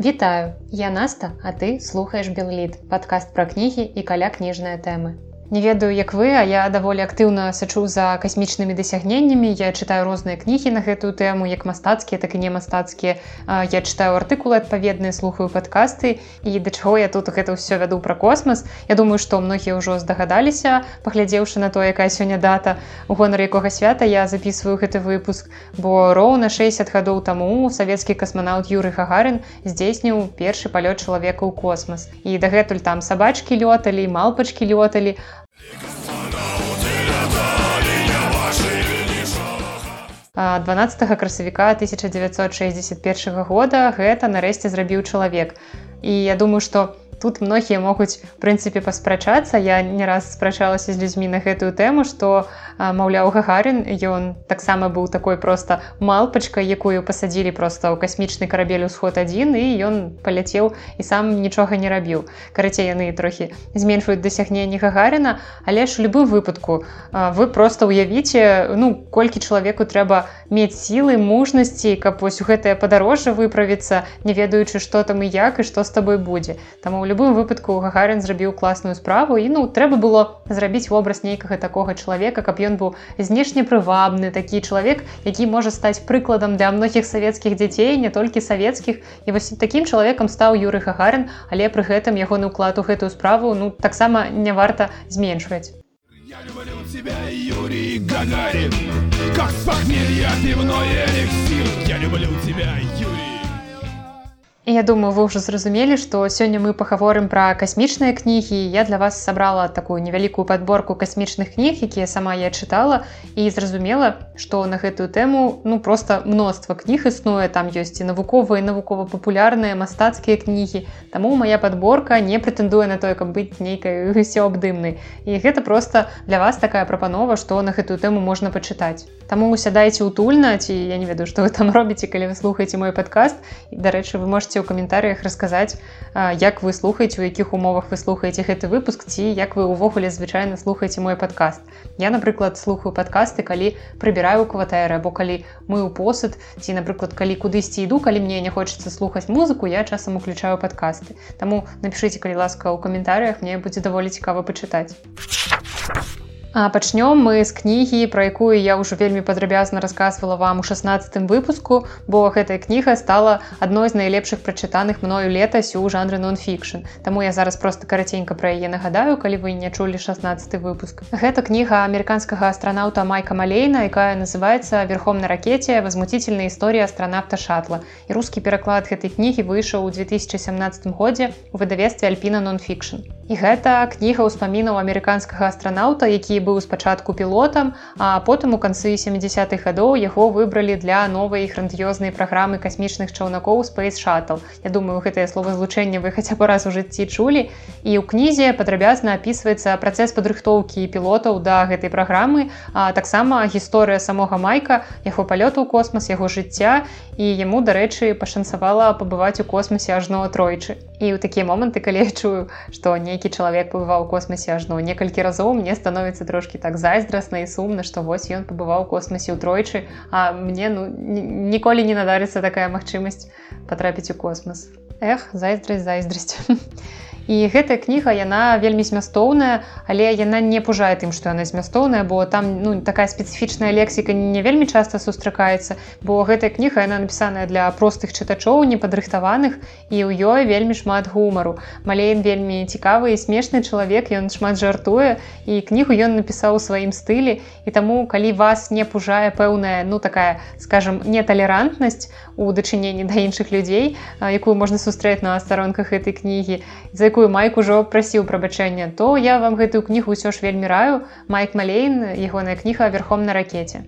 Вітаю, я Наста, а ты слухаеш Белліт, падкаст пра кнігі і каля кніжныя тэмы. Не ведаю, як вы, а я даволі актыўна сачу за касмічнымі дасягненнямі. Я чытаю розныя кнігі на гэтую тэму, як мастацкія, так і не мастацкія. Я чытаю артыкулы адпаведныя, слухаю падкасты і да чаго я тут гэта ўсё вяду пра космас. Я думаю, што многія ўжо здагадаліся, паглядзеўшы на то, якая сёння дата. У гонар якога свята я записываю гэты выпуск, бо роўна 60 гадоў таму савецкі касманаўт Юры Гагарин здзейсніў першы палёт чалавека ў космас. І дагэтуль там сабачкі лёталі, малпачкі лёталі, 12 красавіка 1961 года гэта нарэшце зрабіў чалавек. І я думаю што тут многія могуць прынцыпе паспрачацца. Я не раз спрачалася з людзьмі на гэтую тэму што маўляў гагарин ён таксама быў такой просто малпачка якую пасадзілі просто ў касмічны карабель усход адзін і ён паляцеў і сам нічога не рабіў. Карацей яны трохі зменшваюць дасягненні гагарина але ж у любым выпадку вы просто уявіце ну колькі чалавеку трэба мець сілы мужнасці каб вось гэтае падарожжа выправіцца не ведаючы што там і як і што з табой будзе. Там у любым выпадку гагарин зрабіў класную справу і ну трэба было зрабіць вобраз нейкага такога чалавека каб ён быў знешне прывабны такі чалавек які можа стаць прыкладам для многіх савецкіх дзяцей не толькі савецкіх. І вось такім чалавекам стаў юры гагарин але пры гэтым ягоны ўклад у гэтую справу ну таксама не варта зменшваць. Тебя юрий гагарин как похмелья пивное эликсир. Я люблю тебя юрий Я думаю, вы ўжо зразумелі, што сёння мы пагаворым пра касмічныя кнігі. Я для вас сабрала такую невялікую падборку касмічных кніг, якія сама я чытала і зразумела, што на гэтую тэму ну проста мноства кніг існуе, там ёсць і навуковыя, навукова-папулярныя мастацкія кнігі. Таму моя падборка не прэтэндуе на тое, каб быць нейкай усеабдымнай. І гэта проста для вас такая прапанова, што на гэтую тэму можна пачытаць. Таму сядайце утульна ці я не ведаю, што вы там робіце, калі вы слухаеце мой падкаст. Дарэчы, вы можете у каментарыях расказаць як вы слухаеце у якіх умовах вы слухаеце гэты выпуск ці як вы увогуле звычайна слухаеце мой падкаст я напрыклад слухаю падкасты калі прыбіраю кватэры або калі мы ў посуд ці напрыклад калі кудысьці іду калі мне не хочацца слухаць музыку я часам уключаю падкасты Таму напішыце калі ласка ў каментарыях мне будзе даволі цікава пачытаць пачнём мы з кнігі пра якую я ўжо вельмі падрабязна рассказывала вам у 16 выпуску бо гэтая кніга стала адной з найлепшых прачытаных мною летась у жанры нон-фікшн. Таму я зараз просто караценька пра яе нагадаю калі вы не чулі 16 выпуск. Гэта кніга амерыканскага астранаўта майка малейна якая называется верхом на ракете возмутительная гісторыя астранавта шатла і рускі пераклад гэтай кнігі выйшаў у 2017 годзе у выдавестве альпіна нон-фікшн Гэта кніга ўспамінаў амерыканскага астранаўта які быў спачатку пілотам, а потым у канцы 70-х гадоў яго выбралі для новай грандіёзнай праграмы касмічных чаўнакоў Space Shuttle. Я думаю, гэтае словазлучэнне вы хаця бы раз у жыцці чулі. І ў кнізе падрабязна апісваецца працэс падрыхтоўкі пілотаў да гэтай праграмы, а таксама гісторыя самога майка, яго палёту ў космас, яго жыцця і яму, дарэчы, пашанцавала пабываць у космосе ажно тройчы. І ў такія моманты, калі я чую, што нейкі чалавек пабываў у космосе ажно некалькі разоў мне становіцца трошки так зайздрасна і сумна што вось ён пабываў космосе ўтройчы а мне ну ніколі не надарыцца такая магчымасць патрапіць у космос. Эх зайздрасць зайздрасць і гэтая кніга яна вельмі змястоўная але яна не пужае тым што яна змястоўная бо там ну такая спецыфічная лексіка не вельмі часта сустракаецца бо гэтая кніга яна напісаная для простых чытачоў непадрыхтаваных і ў ёй вельмі шмат гумару. Малейн вельмі цікавы і смешны чалавек ён шмат жартуе і кнігу ён напісаў у сваім стылі. І таму калі вас не пужае пэўная ну такая скажем неталерантнасць у дачыненні да іншых людзей якую можна сустрэць на старонках гэтай кнігі за якую майк ужо прасіў прабачэння то я вам гэтую кнігу ўсё ж вельмі раю. Майк малейн ягоная кніга верхом на ракете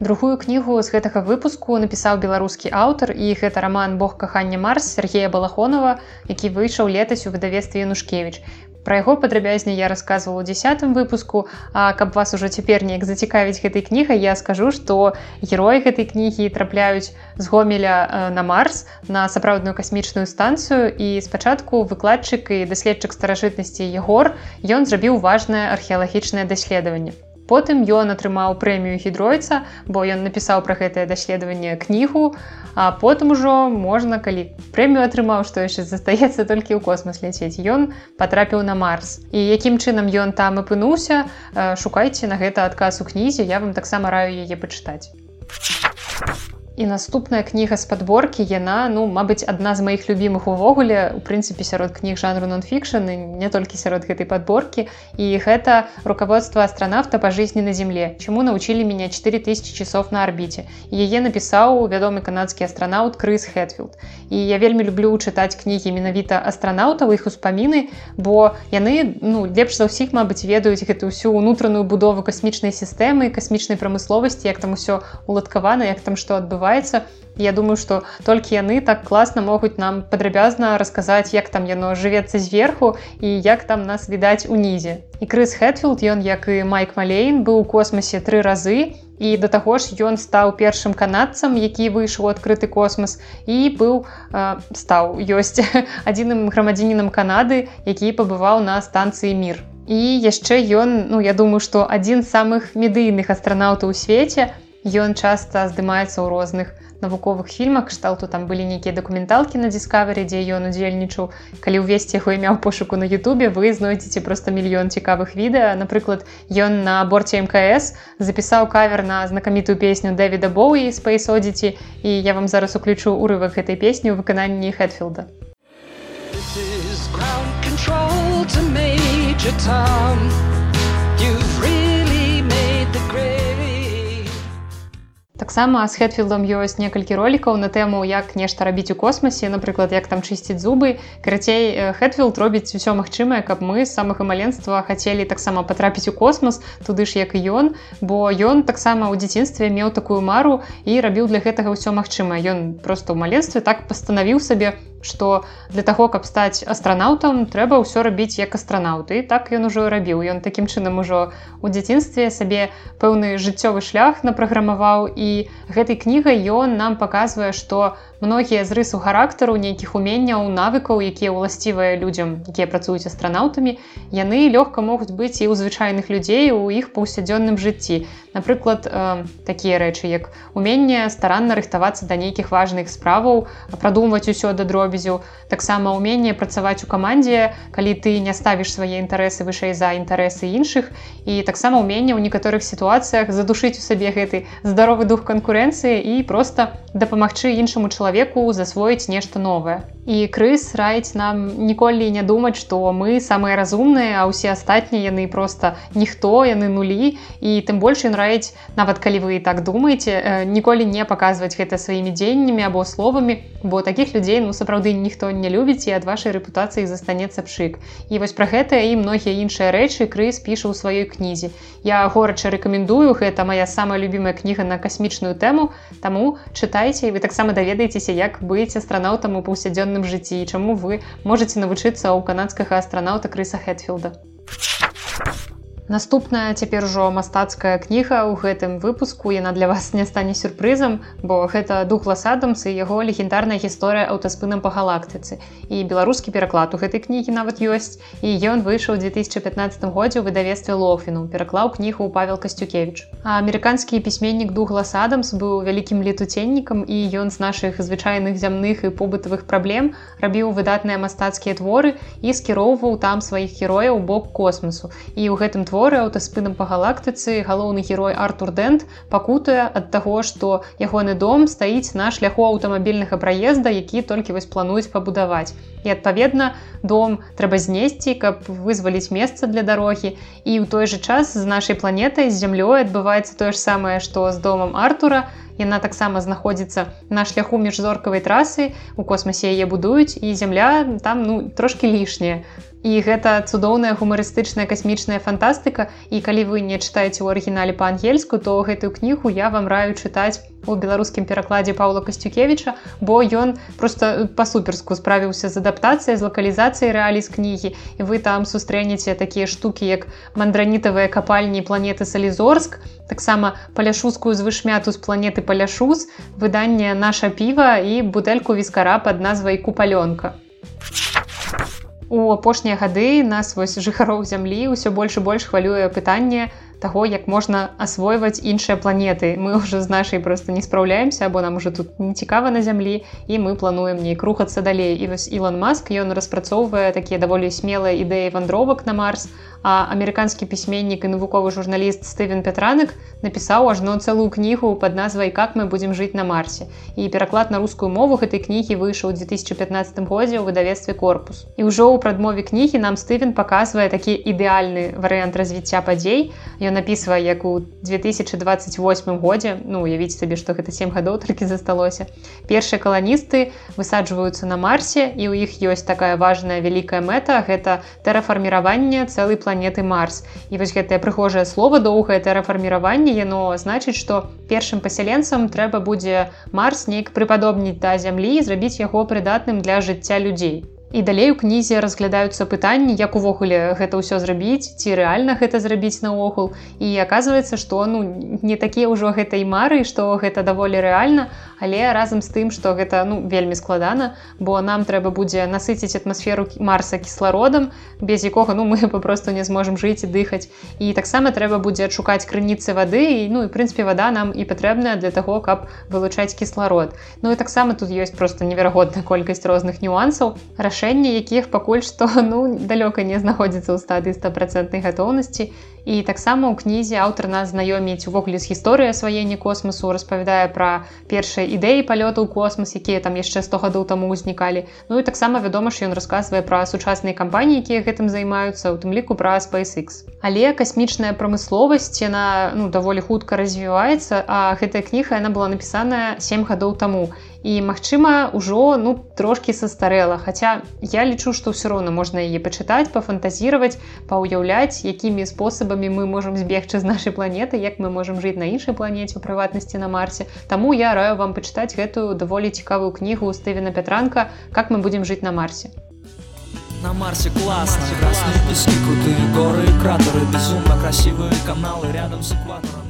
другую кнігу з гэтага выпуску напісаў беларускі аўтар і гэта роман бог кахання марс Сергея балахонова які выйшаў летась у выдавестве янушкевич Пра яго падрабязней я рассказывала у десятым выпуску. А каб вас ужо цяпер неяк зацікавіць гэтай кнігай я скажу што героі гэтай кнігі трапляюць з гомеля э, на марс на сапраўдную касмічную станцыю. І спачатку выкладчык і даследчык старажытнасці егор ён зрабіў важнае археалагічнае даследаванне потым ён атрымаў прэмію гідройца бо ён напісаў пра гэтае даследаванне кнігу а потым ужо можна калі прэмію атрымаў што яшчэ застаецца толькі ў космас ляцець. Ён патрапіў на марс. І якім чынам ён там апынуўся шукайце на гэта адказ у кнізе я вам таксама раю яе пачытаць і наступная кніга з падборкі яна ну мабыць адна з маіх любімых увогуле у прынцыпе сярод кніг жанру нон-фікшн не толькі сярод гэтай подборкі і гэта руководство астронавта по жизни на земле чему научили меня 4000 часов на арбіце? Яе напісаў вядомы канадскі астранаўт крыс хэтфілд. І я вельмі люблю чытаць кнігі менавіта астранаўтаў іх успаміны бо яны ну лепш за ўсіх мабыць ведаюць гэту ўсю унутраную будову касмічнай сістэмы касмічнай прамысловасці як там усё уладкавана як там што адбываецца адбываецца я думаю что толькі яны так класна могуць нам падрабязна расказаць як там яно жывецца зверху і як там нас відаць унізе і крыс хэтфілд ён як і майк малейн быў у космосе тры разы і да таго ж ён стаў першым канадцам які выйшаў адкрыты космас і быў э, стаў ёсць адзіным грамадзінінам канады які пабываў на станцыі мір і яшчэ ён ну я думаю что адзін з самых медыйных астранаўтаў у свеце у Ён часта здымаецца ў розных навуковых фільмах кшталту там былі нейкія дакументалкі на дыскаверы, дзе ён удзельнічаў. Калі ўвесці яго імя ў пошуку на Ютубе, вы знойдзеце проста мільён цікавых відэа. Напрыклад, ён на борце мкс запісаў кавер на знакамітую песню Дэвіда Боуі спейсодзіці і я вам зараз уключу урывак гэтай песні ў выкананні Хэтфілда. You've таксама з хэтфілдом ёсць некалькі ролікаў на тэму як нешта рабіць у космосе напрыклад як там чысціць зубы. Карацей хэтфілд робіць усё магчымае каб мы з самага маленства хацелі таксама патрапіць у космос туды ж як і ён. Бо ён таксама ў дзяцінстве меў такую мару і рабіў для гэтага ўсё магчымае. Ён просто ў маленстве так пастанавіў сабе што для таго каб стаць астранаўтам трэба ўсё рабіць як астранаўты так ён ужо рабіў. Ён такім чынам ужо у дзяцінстве сабе пэўны жыццёвы шлях напраграмаваў і гэтай кнігай ён нам паказвае што многія з рысу характару нейкіх уменняў навыкаў якія ўласцівыя людзям якія працуюць астранаўтамі яны лёгка могуць быць і ў звычайных людзей у іх паўсядзённым жыцці. Напрыклад э, такія рэчы як уменне старанна рыхтавацца да нейкіх важных справаў прадумваць усё да дробязю таксама ўменне працаваць у камандзе калі ты не ставіш свае інтарэсы вышэй за інтарэсы іншых і таксама ўменне ў некаторых сітуацыях задушыць у сабе гэты здаровы дух канкурэнцыі і просто дапамагчы іншаму чалавеку засвоіць нешта новае і крыс раіць нам ніколі не думаць што мы самыя разумныя а ўсе астатнія яны просто ніхто яны нулі і тым больш ён раіць нават калі вы так думаеце ніколі не паказваць гэта сваімі дзеяннямі або словамі бо таких людзей ну сапраўды ніхто не любіць і ад вашай рэпутацыі застанецца пшык. І вось пра гэта і многія іншыя рэчы крыс піша ў сваёй кнізе. Я горача рэкамендую гэта моя самая любимая кніга на касмічную тэму. Таму чытайце і вы таксама даведаецеся, як быць астранаўтам у паўсядзённым жыцці і чаму вы можете навучыцца ў канадскага астранаўта крыса Хэтфілда. Наступная цяпер ужо мастацкая кніга ў гэтым выпуску яна для вас не стане сюрпрызам, бо гэта дуглас Адамс і яго легендарная гісторыя аўтаспынам па галактыцы. І беларускі пераклад у гэтай кнігі нават ёсць. І ён выйшаў 2015 годзе ў выдавестве Лофіну, пераклаў кнігу ў Павел Касцюкевич. А амерыканскі пісьменнік дуглас Адамс быў вялікім летуценнікам і ён з нашых звычайных зямных і побытавых праблем рабіў выдатныя мастацкія творы і скіроўваў там сваіх герояў бок космосу. І ў гэтым творы творы аўтаспынам па галактыцы галоўны герой артур дэнт пакутае ад таго што ягоны дом стаіць на шляху аўтамабільнага праезда які толькі вось плануюць пабудаваць. І адпаведна дом трэба знесці каб вызваліць месца для дарогі. І ў той жа час з нашай планетай з зямлёй адбываецца тое ж самае што з домам артура. Яна таксама знаходзіцца на шляху міжзоркавай трасы у космосе яе будуюць і зямля там ну трошки лішняя І гэта цудоўная гумарыстычная касмічная фантастыка і калі вы не чытаеце ў арыгінале па-ангельску, то гэтую кнігу я вам раю чытаць у беларускім перакладзе Паўла Касцюкевіча, бо ён просто па-суперску справіўся з адаптацыяй з лакалізацыяй рэалій з кнігі. І вы там сустрэнеце такія штукі, як мандранітавыя капальні планеты Салізорск, таксама паляшускую звышмяту з планеты паляшуз, выданне наша піва і бутэльку віскара пад назвай купалёнка. У апошнія гады нас вось жыхароў зямлі ўсё больш і больш хвалюе пытанне таго як можна асвойваць іншыя планеты. Мы уже з нашай просто не спраўляемся або нам уже тут не цікава на зямлі і мы плануем нейк рухацца далей. І вось Ілон маск ён распрацоўвае такія даволі смелыя ідэі вандровак на марс амерыканскі пісьменнік і навуковы журналіст Стывен Петранак напісаў ажно цэлую кнігу под назвай как мы будзем жыць на марсе і пераклад на рускую мову гэтай кнігі выйшаў 2015 годзе ў выдавецтве корпус і ўжо ў прадмове кнігі нам Стывен паказвае такі ідэальны варыянт развіцця падзей ён напісвае як у 2028 годзе ну уявіць сабе што гэта 7 гадоў толькі засталося першыя каланісты высаджваюцца на марсе і ў іх ёсць такая важная вялікая мэта гэта тэрафарміраванне цэлый план планеты марс. І вось гэтае прыгожае слова доўгае тэрафарміраванне яно значыць што першым пасяленцам трэба будзе марс нейк прыпадобніць да зямлі і зрабіць яго прыдатным для жыцця людзей І далей у кнізе разглядаюцца пытанні, як увогуле гэта ўсё зрабіць, ці рэальна гэта зрабіць наогул. І аказваецца, што ну, не такія ўжо гэтай мары, што гэта даволі рэальна, але разам з тым, што гэта ну, вельмі складана, бо нам трэба будзе насыціць атмасферу марса кіслародам, без якога ну, мы папросту не зможам жыць і дыхаць. І таксама трэба будзе адшукаць крыніцы вады і ну і прынпе вада нам і патрэбная для таго, каб вылучаць кісларод. Ну і таксама тут ёсць просто неверагодная колькасць розных нюансаў рашэнні якіх пакуль што ну далёка не знаходзіцца ў стадыі стопроцентнай гатоўнасці. І таксама ў кнізе аўтар нас знаёміць увогуле з гісторыі асваення космасу распавядае пра першыя ідэі палёту ў космас якія там яшчэ 100 гадоў таму ўзнікалі. Ну і таксама вядома ж ён расказвае пра сучасныя кампаніі якія гэтым займаюцца у тым ліку пра SpaceX. Але касмічная прамысловасць яна ну даволі хутка развіваецца а гэтая кніга яна была напісаная 7 гадоў таму і магчыма ўжо ну трошки састарэла. Хаця я лічу што ўсё роўна можна яе пачытаць пафантазіраваць паўяўляць якімі спосабамі мы можемм збегчы з нашай планеты як мы можемм жыць на іншай планеце у прыватнасці на марсе. Таму я раю вам пачытаць гэтую даволі цікавую кнігу Стывена Петранка как мы будем жыць на марсе на марсе классно пески крутые горы кратеры безумно красивые каналы рядом с экватором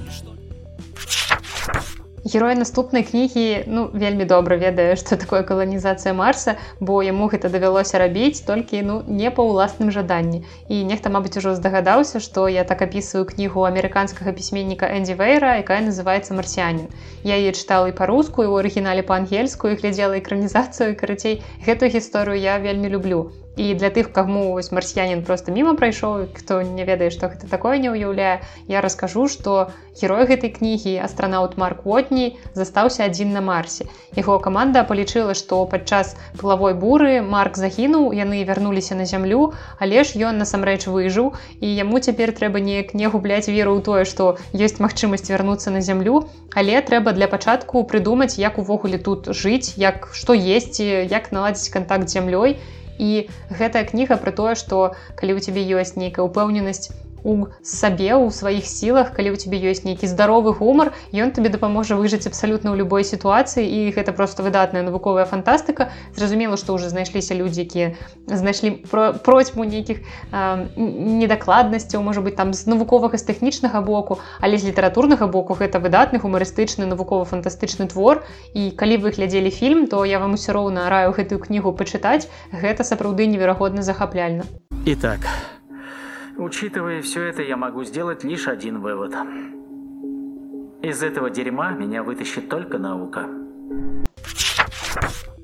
герой наступнай кнігі ну вельмі добра ведае што такое каланізацыя марса бо яму гэта давялося рабіць толькі ну не па ўласным жаданні. І нехта мабыць ужо здагадаўся што я так апісваю кнігу амерыканскага пісьменніка энди вейра якая называется марсянин я яе чытала і па-руску і ў арыгінале па-ангельску і глядзела экранізацыю карацей гэтую гісторыю я вельмі люблю і для тых каму вось марсіянин просто мімо прайшоў хто не ведае што гэта такое не ўяўляе я раскажу што герой гэтай кнігі астранаўт марк Вотні застаўся адзін на марсе. Яго каманда палічыла што падчас пылавой буры марк загінуў яны вярнуліся на зямлю але ж ён насамрэч выжыў і яму цяпер трэба неяк не губляць веру ў тое што ёсць магчымасць вярнуцца на зямлю але трэба для пачатку прыдумаць як увогуле тут жыць як што есці як наладзіць контакт зямлёй і гэтая кніга пра тое што калі ў цябе ёсць нейкая ўпэўненасць у сабе у сваіх сілах калі у тебе ёсць нейкі здаровы гумар ён тебе дапаможа выжыць абсалютна ў любой сітуацыі і гэта просто выдатная навуковая фантастыка зразумела што ўжо знайшліся людзі якія знайшлі процьму нейкіх недакладнасцяў можа быть там з навуковага з тэхнічнага боку але з літаратурнага боку гэта выдатны гумарыстычны навукова-фантастычны твор. І калі вы глядзелі фільм то я вам усё роўна раю гэтую кнігу пачытаць. Гэта сапраўды неверагодна захапляльна. І так а Учитывая все это, я могу сделать лишь один вывод. Из этого дерьма меня вытащит только наука.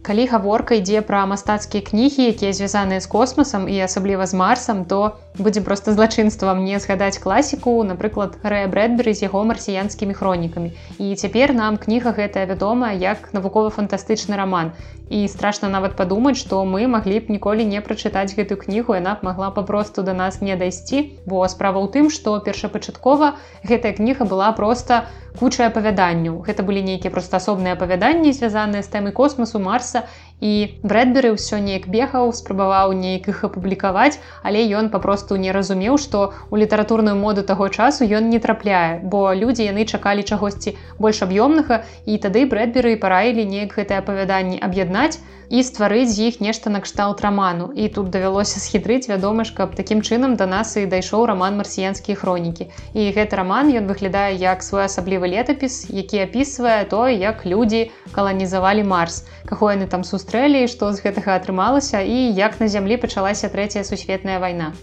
Калі гаворка ідзе пра мастацкія кнігі, якія звязаныя з космасам і асабліва з марсам, то будзе проста злачынствам не згадаць класіку, напрыклад, Рэя Брэдберы з яго марсіянскімі хронікамі. І цяпер нам кніга гэтая вядомая як навукова-фантастычны раман. І страшна нават падумаць, што мы маглі б ніколі не прачытаць гэтую кнігу, яна б магла папросту да нас не дайсці. Бо справа ў тым, што першапачаткова гэтая кніга была проста куча апавяданняў. Гэта былі нейкія проста асобныя апавяданні, звязаныя з тэмай космасу марса і брэдберы ўсё неяк бегаў спрабаваў неяк іх апублікаваць але ён папросту не разумеў што у літаратурную моду таго часу ён не трапляе бо людзі яны чакалі чагосьці больш аб'ёмнага і тады брэдберы параілі неяк гэтае апавяданні аб'яднаць і стварыць з іх нешта накшталт раману. І тут давялося схітрыць вядома ж каб такім чынам да нас і дайшоў раман марсіянскія хронікі. І гэты раман ён выглядае як свой асаблівы летапіс які апісвае то як людзі каланізавалі марс каго яны там сустрэ сустрэлі што з гэтага атрымалася і як на зямлі пачалася трэцяя сусветная вайна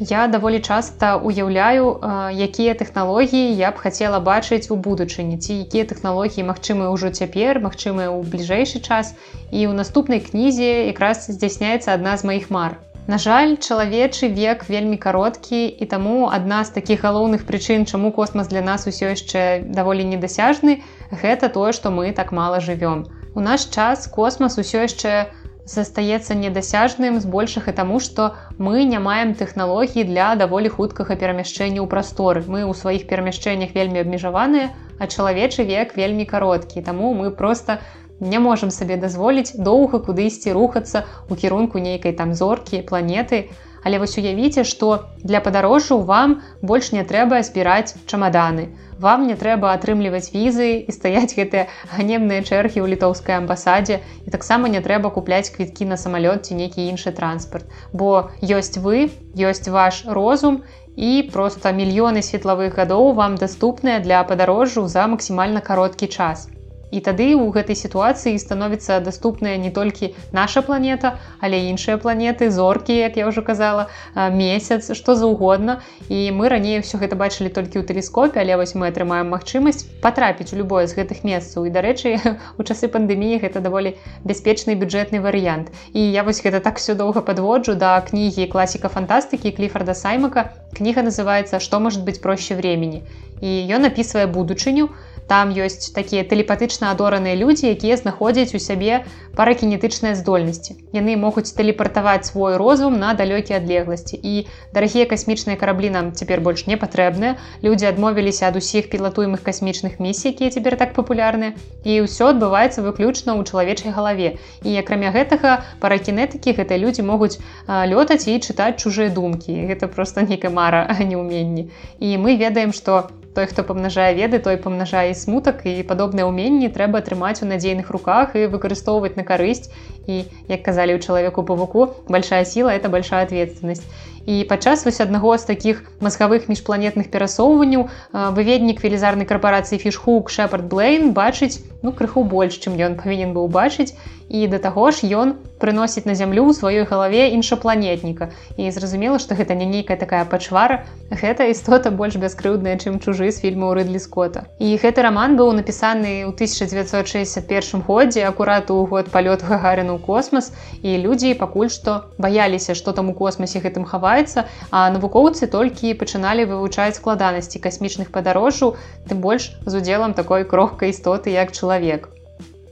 Я даволі часта уяўляю, якія тэхналогіі я б хацела бачыць у будучыні, ці якія тэхналогіі магчымыя ўжо цяпер, магчымыя ў бліжэйшы час. І ў наступнай кнізе якраз здзяйсняецца адна з маіх мар. На жаль, чалавечы век вельмі кароткі і таму адна з такіх галоўных прычын, чаму космас для нас усё яшчэ даволі недасяжны, гэта тое, што мы так мала жывём. У наш час космас усё яшчэ, застаецца недасяжным збольшага таму што мы не маем тэхналогій для даволі хуткага перамяшчэння ў прасторы. Мы ў сваіх перамяшчэннях вельмі абмежаваныя а чалавечы век вельмі кароткі. Таму мы просто не можам сабе дазволіць доўга кудысьці рухацца у кірунку нейкай там зоркі планеты але вось уявіце што для падарожжаў вам больш не трэба збіраць чамаданы. Вам не трэба атрымліваць візы і стаяць гэтыя ганебныя чэргі ў літоўскай амбасадзе. І таксама не трэба купляць квіткі на самалёт ці нейкі іншы транспарт. Бо ёсць вы ёсць ваш розум і просто мільёны светлавых гадоў вам даступныя для падарожжу за максімальна кароткі час І тады ў гэтай сітуацыі становіцца даступная не толькі наша планета, але іншыя планеты, зоркі, як я ўжо казала, месяц, што заўгодна. І мы раней ўсё гэта бачылі толькі ў тэлескопе, але вось мы атрымаем магчымасць патрапіць у любое з гэтых месцаў. І дарэчы, у часы пандэміі гэта даволі бяспечны бюджэтны варыянт. І я вось гэта так все доўга падводжу да кнігі класіка фантастыкі кліфарда саймака. Кніга называется што может быць проще времени. І ён напісвае будучыню, там ёсць такія тэлепатычна адораныя людзі якія знаходзяць у сябе паракінетычныя здольнасці яны могуць тэлепартаваць свой розум на далёкія адлегласці і дарагія касмічныя караблі нам цяпер больш не патрэбныя людзі адмовіліся ад усіх пілатуемых касмічных місій якія цяпер так папулярныя і ўсё адбываецца выключна ў чалавечай галаве і акрамя гэтага паракінетыкі гэтыя людзі могуць лётаць і чытаць чужыя думкі гэта просто нейкая мара не ўменні і мы ведаем што той хто памнажае веды той памнажае смутак і падобныя ўменні трэба атрымаць у надзейных руках і выкарыстоўваць на карысць. І як казалі ў чалавеку павуку большая сіла это большая ответственность і падчас вось аднаго з такіх мазгавых міжпланетных перасоўванняў выведнік велізарнай карпорацыі фішхук шепард блейн бачыць ну крыху больш чым ён павінен быў бачыць. І да таго ж ён прыносіць на зямлю ў сваёй галаве іншапланетніка. І зразумела што гэта не нейкая такая пачвара гэта істота больш бяскрыўдная чым чужы з фільму рыдлі скота і гэты роман быў напісаны ў 1961 годзе акурат у год палёт гагарыну космас. І людзі пакуль што баяліся што там у космосе гэтым хаваецца а навукоўцы толькі пачыналі вывучаць складанасці касмічных падарожжаў тым больш з удзелам такой крохкай істоты як чалавек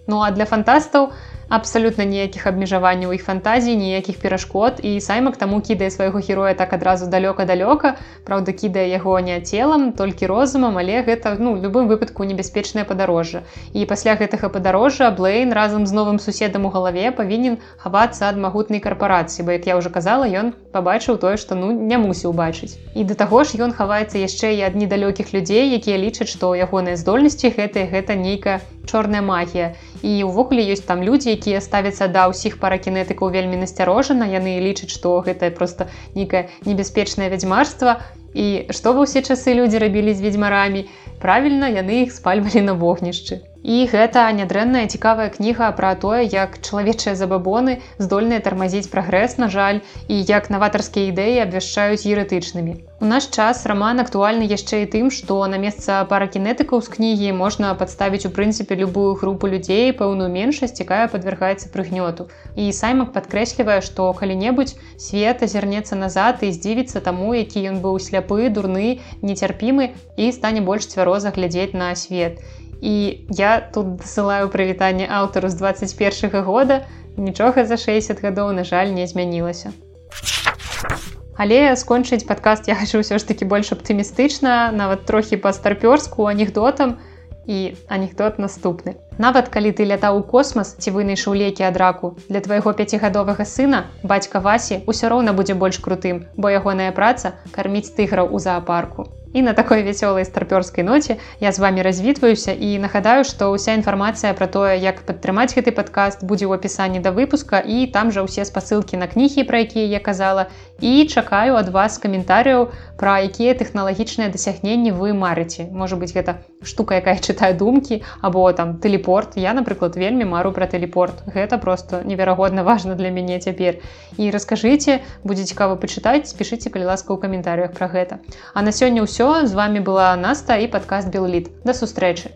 Ну а для фантастаў у абсалютна ніякіх абмежаванняў іх фантазій ніякіх перашкод. І саймак таму кідае свайго героя так адразу далёка-далёка. Праўда кідае яго не целам толькі розумам але гэта ну любым выпадку небяспечнае падарожжа. І пасля гэтага падарожжа блейн разам з новым суседам у галаве павінен хавацца ад магутнай карпорацыі бо як я уже казала ён пабачыў тое што ну не мусіў бачыць. І да таго ж ён хаваецца яшчэ і ад недалёкіх людзей якія лічаць што ягоныя здольнасці гэтыя гэта нейкая чорная магія. І ўвогуле ёсць там людзі якія ставяцца да ўсіх паракінетыкаў вельмі насцярожана. Яны лічаць што гэта просто нейкае небяспечнае вядзьмарства. І што ва ўсе часы людзі рабілі з ведзьмарамі правільна яны іх спальвалі на вогнішчы І гэта нядрэнная цікавая кніга пра тое, як чалавечыя забабоны здольныя тармазіць прагрэс, на жаль, і як наватарскія ідэі абвяшчаюць еретычнымі. У наш час раман актуальны яшчэ і тым, што на месца паракінетыкаў з кнігі можна падставіць у прынцыпе любую групу людзей пэўную меншасць, якая падвяргаецца прыгнёту. І саймак падкрэслівае, што калі-небудзь свет азірнецца назад і здзівіцца таму, які ён быў сляпы, дурны, нецярпімы і стане больш цвяроза глядзець на свет. І я тут дасылаю прывітанне аўтару з 21 года, нічога за 60 гадоў, на жаль, не змянілася. Але скончыць падкаст я хачу ўсё ж такі больш аптымістычна, нават трохі па-старпёрску анекдотам і анекдот наступны. Нават калі ты лятаў у космас ці вынайшаў лекі ад раку, для твайго пяцігадовага сына бацька Васі ўсё роўна будзе больш крутым, бо ягоная праца карміць тыграў у зоапарку. І на такой вясёлай старпёрскай ноце я з вами развітваюся і нагадаю, што ўся інфармацыя пра тое, як падтрымаць гэты падкаст будзе ў апісанні да выпуска і там жа ўсе спасылкі на кнігі, пра якія я казала і чакаю ад вас каментарыяў пра якія тэхналагічныя дасягненні вы марыце. Можа быть гэта штука якая чытае думкі або там тэлепорт. Я напрыклад вельмі мару пра тэлепорт. Гэта просто неверагодна важна для мяне цяпер. І раскажыце будзе цікава пачытаць спешыце калі ласка ў каментарыях пра гэта. А на сёння ўсё. З вами была наста і падкаст белліт. Да сустрэчы